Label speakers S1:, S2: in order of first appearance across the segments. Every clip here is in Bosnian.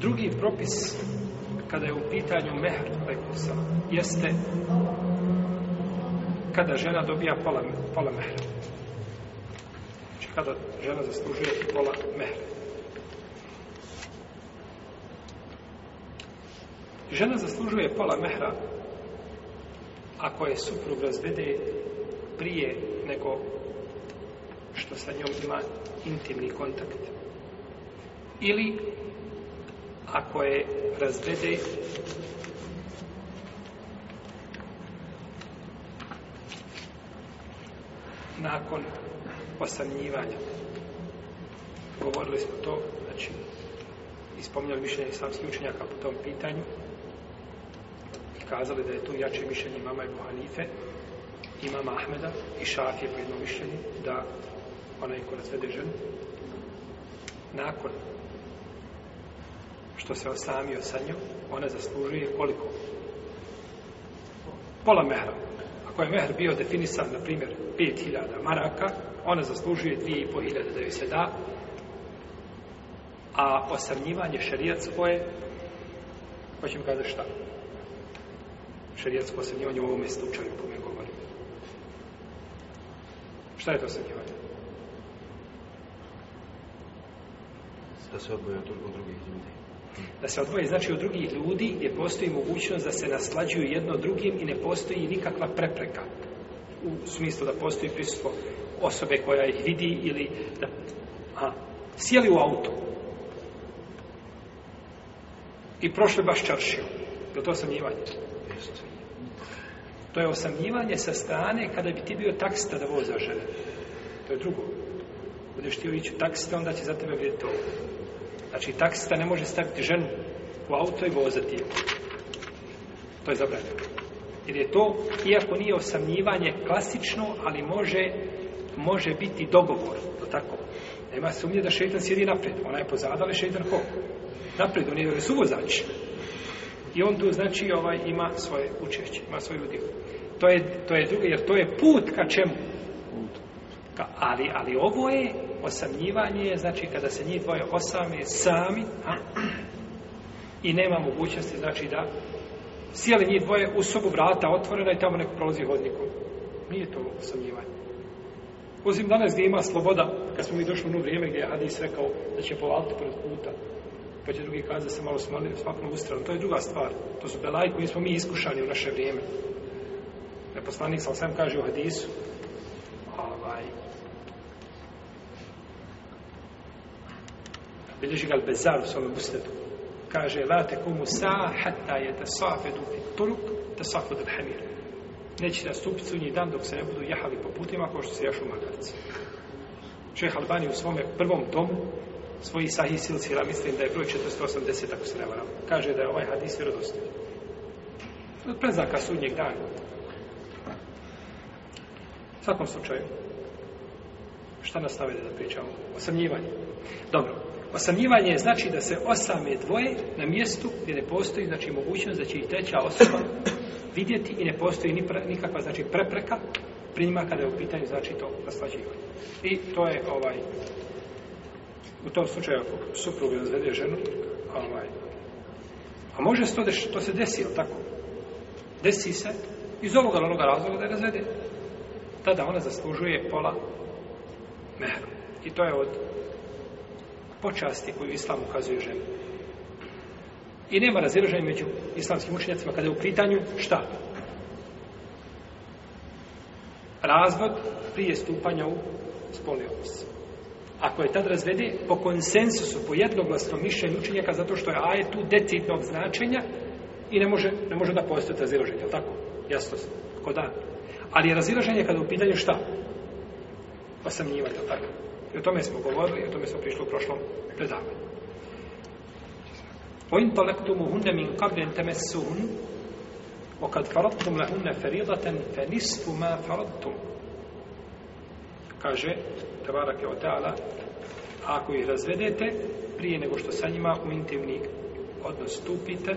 S1: Drugi propis kada je u pitanju mehr rekao sam, jeste kada žena dobija pola, pola mehra. Znači kada žena zaslužuje pola mehra. Žena zaslužuje pola mehra ako je suprug razvede prije nego što sa njom ima intimni kontakt. Ili ako je razvede nakon posamljivanja. Govorili smo to, znači, ispomnjali mišljenje islamskih učenjaka po tom pitanju i kazali da je tu jače mišljenje mama Ebu Hanife, imama Ahmeda i Šafije po jednom mišljenju da onaj ko razvede ženu nakon što se osamio sa njom, ona zaslužuje koliko? Pola mehra. Ako je mehr bio definisan, na primjer, 5000 maraka, ona zaslužuje 2500 da joj se da, a osamnjivanje šarijatsko je, hoćem kada šta? Šarijatsko osamnjivanje u ovom slučaju, po me govorim. Šta je to osamnjivanje?
S2: da se odvoje od drugih ljudi.
S1: Da se odvoje, znači od drugih ljudi gdje postoji mogućnost da se naslađuju jedno drugim i ne postoji nikakva prepreka u smislu da postoji prisutstvo osobe koja ih vidi ili da a, sjeli u auto i prošli baš čaršiju. Je to osamljivanje? To je osamljivanje sa strane kada bi ti bio taksta da voza žene. To je drugo. Budeš ti joj ići taksta, onda će za tebe vidjeti ovo. Znači, taksista ne može staviti ženu u auto i vozati je. To je zabranjeno. Jer je to, iako nije osamnjivanje klasično, ali može, može biti dogovor. To tako. Nema sumnje da šeitan sjedi napred. Ona je pozada, ali šeitan ho. Napred, on je da su vozači. I on tu, znači, ovaj, ima svoje učešće, ima svoje udjel. To je, to je drugo, jer to je put ka čemu? Put. Ali, ali ovo je osamljivanje, znači kada se njih dvoje osame sami, a, i nema mogućnosti, znači da sjeli njih dvoje u sobu vrata otvorena i tamo neko prolazi hodnikom. Nije to osamljivanje. Osim danas gdje ima sloboda, kad smo mi došli u ono vrijeme gdje je Hadis rekao da će povaliti pored puta, pa će drugi kazi da se malo smaknu u stranu. To je druga stvar. To su belaj koji smo mi iskušani u naše vrijeme. Neposlanik sam sam kaže u Hadisu, Bileži ga Al-Bezar u svome Musnedu. Kaže, la te komu sa, hata je te safedu fit turuk, te safedu hamir. Neće da stupiti u njih dan dok se ne budu jahali po putima, ako što se jašu magarci. Čeh Albani u svome prvom tomu, svoji sahih silcira, mislim da je broj 480, ako se ne varam. Kaže da je ovaj hadis vjerodostan. Od preznaka sudnjeg dana. U svakom slučaju, šta nastavite da pričamo? Osamljivanje. Dobro, Osamljivanje znači da se osame dvoje na mjestu gdje ne postoji znači mogućnost da će i treća osoba vidjeti i ne postoji nikakva znači prepreka pri njima kada je u pitanju znači to naslađivanje. I to je ovaj u tom slučaju ako suprug razvede ženu ovaj, a može se to, deš, to se desi, tako? Desi se iz ovoga onog razloga da je razvede tada ona zaslužuje pola mehra. I to je od počasti koju islam ukazuje ženi. I nema razilaženja među islamskim učenjacima kada je u pitanju šta? Razvod prije stupanja u spolni odnos. Ako je tad razvede po konsensusu, po jednoglasnom mišljenju učenjaka, zato što je A je tu decidnog značenja i ne može, ne može da postoje razilaženje, ali tako? Jasno, kod A. Ali je razilaženje kada je u pitanju šta? Osamnjivati, ali tako? I o tome smo govorili, o tome smo prišli u prošlom predavanju. O in talektumu hunne min kablen temesuhun, o kad faradtum lehunne feridaten, fe nisfu ma faradtum. Kaže, Tebarak je oteala, ako ih razvedete, prije nego što sa njima u intimni odnos stupite,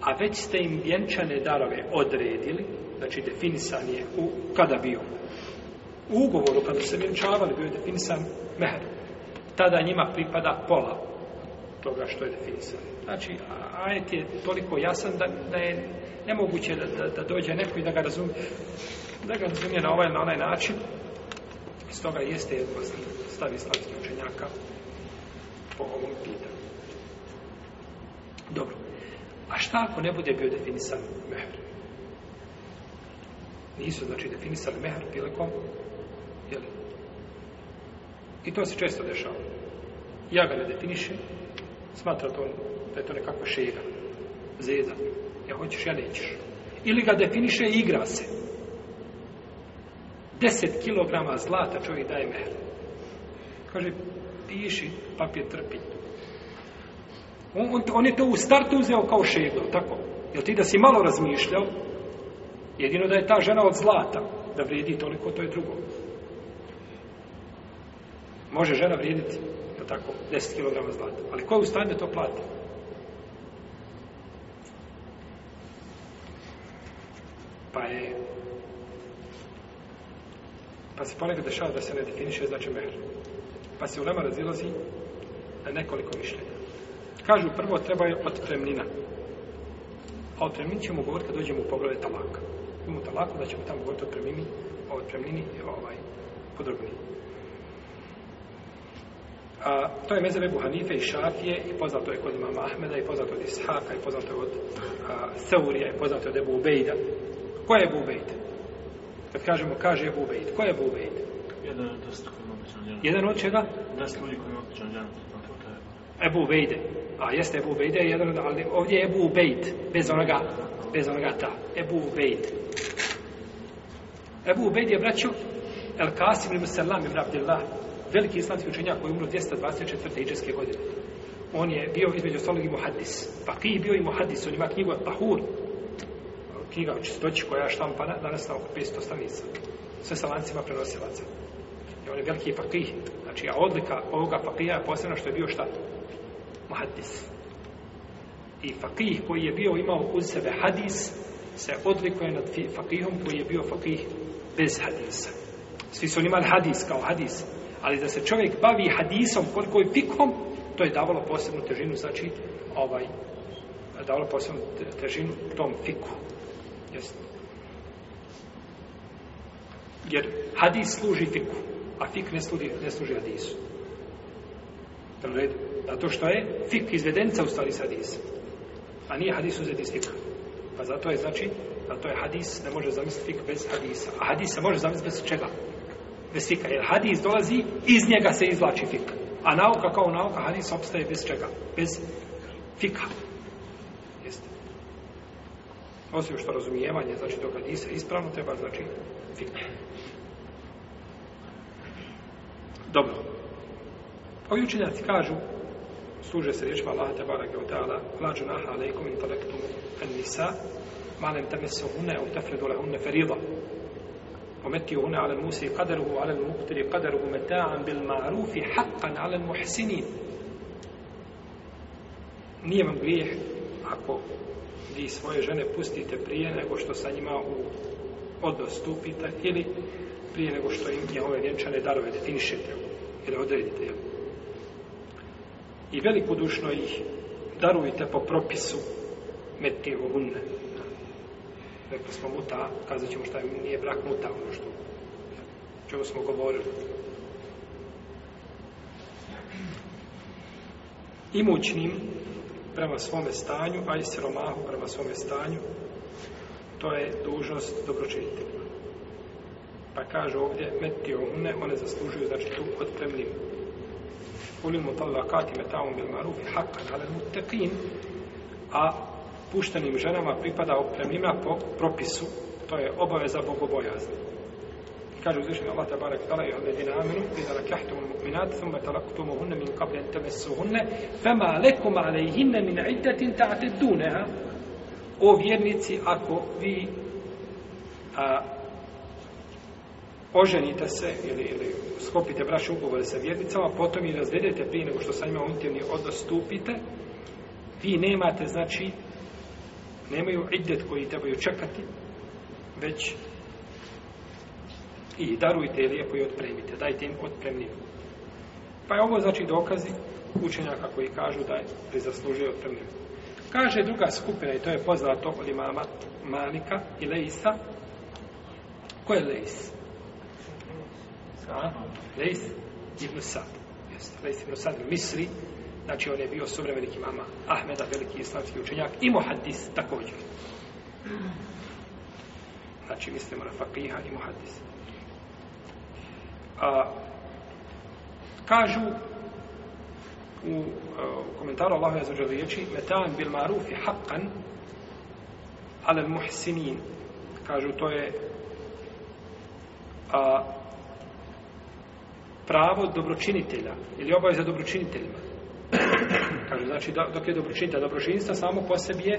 S1: a već ste im vjenčane darove odredili, znači definisan je u kada bio U ugovoru, kada se vjenčavali, bio je definisan mehar. Tada njima pripada pola toga što je definisan. Znači, ajet je toliko jasan da, da je nemoguće da, da, da dođe neko i da ga razumije. Da ga razumije na ovaj, na onaj način. Iz toga jeste jedno stavi slavskih učenjaka po ovom pitanju. Dobro. A šta ako ne bude bio definisan mehar? Nisu, znači, definisali mehar prilikom I to se često dešava. Ja ga ne definišem, smatra to da je to nekakva šega, zeza. Ja hoćeš, ja nećeš. Ili ga definiše i igra se. 10 kilograma zlata čovjek daje mehr. Kaže, piši, papir trpi. On, on, on je to u startu uzeo kao šeglo, tako? Jel ti da si malo razmišljao? Jedino da je ta žena od zlata, da vredi toliko, to je drugo. Može žena vrijediti, je tako, 10 kg zlata. Ali ko je u stanju to plati? Pa je... Pa se ponekad dešava da se ne definiše, znači mehr. Pa se u nama razilozi na nekoliko mišljenja. Kažu, prvo treba je otpremnina. A otpremnin ćemo govoriti kad dođemo u poglede talaka. Imamo talaku da ćemo tamo govoriti otpremnini, otpremnini i ovaj, podrobnini. A, to je mezebe Buhanife i Šafije i poznato je kod imama Ahmeda i poznato od Ishaka i poznato je od a, Seurija i poznato je od Ebu Ubejda. Ko je Ebu Ubejd? Kad kažemo kaže Ebu
S3: Ubejd,
S1: ko je Ebu Ubejd?
S3: Jedan, jedan od čega? Dost ljudi koji ima
S1: pa Ebu Ubejde. A jeste Ebu Ubejde, jedan od, ali ovdje je Ebu Ubejd, bez onoga, bez onoga ta. Ebu Ubejd. Ebu Ubejd je braćo El Kasim ibn Salam ibn Abdillah veliki islamski učenjak koji je umro 224. iđeske godine. On je bio između ostalog i muhaddis. Pa ti bio i muhaddis, on ima knjigu od Tahur, knjiga o čistoći koja je štampana danas na oko 500 stranica. Sve sa lancima prenosilaca. I on je veliki fakih. Znači, a odlika ovoga fakija je posebno što je bio šta? Muhaddis. I fakih koji je bio imao uz sebe hadis, se odlikuje nad fakihom koji je bio fakih bez hadisa. Svi su imali hadis kao hadis, ali da se čovjek bavi hadisom koliko je pikvom, to je davalo posebnu težinu, znači ovaj, davalo posebnu težinu tom fiku. Jeste. Jer hadis služi fiku, a fik ne služi, ne služi hadisu. Zato što je fik izvedenca ustali s hadisa, a nije hadis uzet iz fika. Pa zato je, znači, zato je hadis ne može zamisliti fik bez hadisa. A hadis se može zamisliti bez čega? bez fika. Jer hadis dolazi, iz njega se izvlači fika. A nauka kao nauka, hadis obstaje bez čega? Bez fika. Jeste. Osim što razumijevanje, znači dok hadisa ispravno treba, znači fika. Dobro. Ovi učenjaci kažu, služe se rječima Allah te barak je odala lađu naha alaikum intelektum en nisa malem tebe se hune u tefredu lehune feridu ometio hune ale musi kaderuhu ale muhtiri kaderuhu metean bil marufi hakan ale muhsinin nije vam grijeh ako vi svoje žene pustite prije nego što sa njima u odnos stupite ili prije nego što im je ove vjenčane darove definišete ili odredite jel? i velikodušno ih darujte po propisu metio hune rekli smo muta, kazat ćemo šta nije brak muta, ono što čemu smo govorili. Imućnim prema svome stanju, a i siromahu prema svome stanju, to je dužnost dobročiniteljima. Pa kaže ovdje, meti ohune, one zaslužuju, znači tu otpremnim. Ulimu tala kati metavom bil maruf i hakan, ale mu tekin, a puštenim ženama pripada opremljima po propisu. To je obaveza bogobojazni. Kaže uzvišenje Allah tabara kdala i hledi na aminu i da rakahtu un mu'minat thumme talaktumu hunne min kable entemesu hunne fema lekum alejhinne min iddatin ta'te duneha o vjernici ako vi a, oženite se ili, ili skopite braš ugovore sa vjernicama, potom i razvedete prije nego što sa njima unitivni odnos stupite, vi nemate, znači, nemaju iddet koji trebaju čekati, već i darujte je lijepo i otpremite, dajte im otpremljivu. Pa je ovo znači dokazi učenjaka koji kažu da je zaslužio otpremljivu. Kaže druga skupina, i to je poznato od imama Malika i Leisa. Ko je Leis? Leis ibn Sad. Leis ibn Sad misli Znači, on je bio suvremenik imama Ahmeda, veliki islamski učenjak, i muhaddis također. Znači, mislimo na fakriha i muhaddis. A, kažu u, e, u komentaru Allahu je zađer riječi metan bil marufi haqqan ale muhsinin kažu to je a, pravo dobročinitelja ili obaveza dobročiniteljima Kaže, znači, dok je dobročinjstva, dobročinjstva samo po sebi je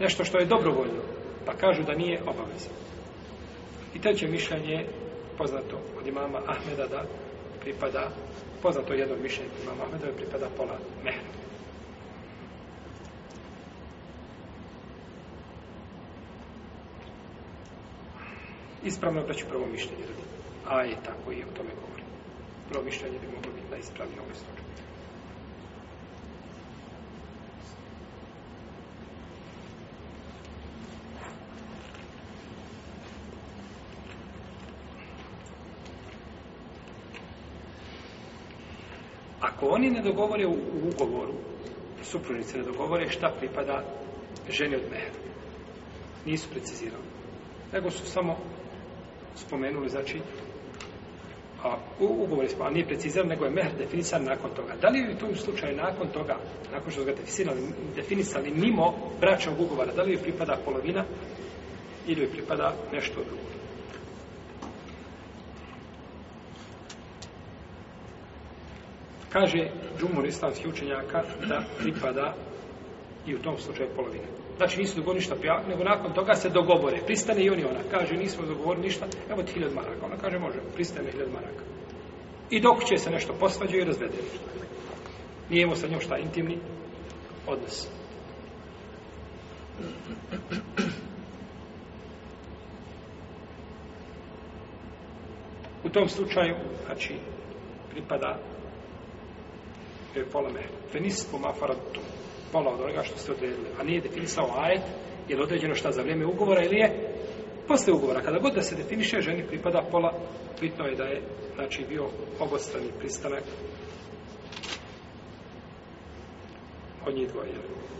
S1: nešto što je dobrovoljno, pa kažu da nije obaveza. I treće mišljenje poznato od imama Ahmeda da pripada, poznato jedno mišljenje od imama Ahmeda da pripada pola mehra. Ispravno obraću prvo mišljenje, a je tako i o tome govori. Prvo mišljenje bi moglo biti najispravnije u ovoj slučaju. Ako oni ne dogovore u, u ugovoru, supružnice ne dogovore šta pripada ženi od mehra. Nisu precizirali. Nego su samo spomenuli, znači, a, u ugovor je spomenuli, nije precizirali, nego je mehr definisan nakon toga. Da li bi tu slučaju nakon toga, nakon što ga definisali, definisali mimo bračnog ugovora, da li bi pripada polovina ili bi pripada nešto drugo? kaže džumur islamski učenjaka da pripada i u tom slučaju polovina. Znači nisu dogovorili ništa prijavljati, nego nakon toga se dogovore. Pristane i on i ona. Kaže, nismo dogovorili ništa, evo ti hiljad maraka. Ona kaže, može, pristane hiljad maraka. I dok će se nešto posvađu i razvede. Nije imao sa njom šta intimni odnos. U tom slučaju, znači, pripada e, pola me, fenisku ma faradu, pola od onoga što ste odredili, a nije definisao ajet, je li određeno šta za vrijeme ugovora ili je posle ugovora, kada god da se definiše, ženi pripada pola, bitno je da je znači bio obostrani pristanak od njih dvoje. Jel?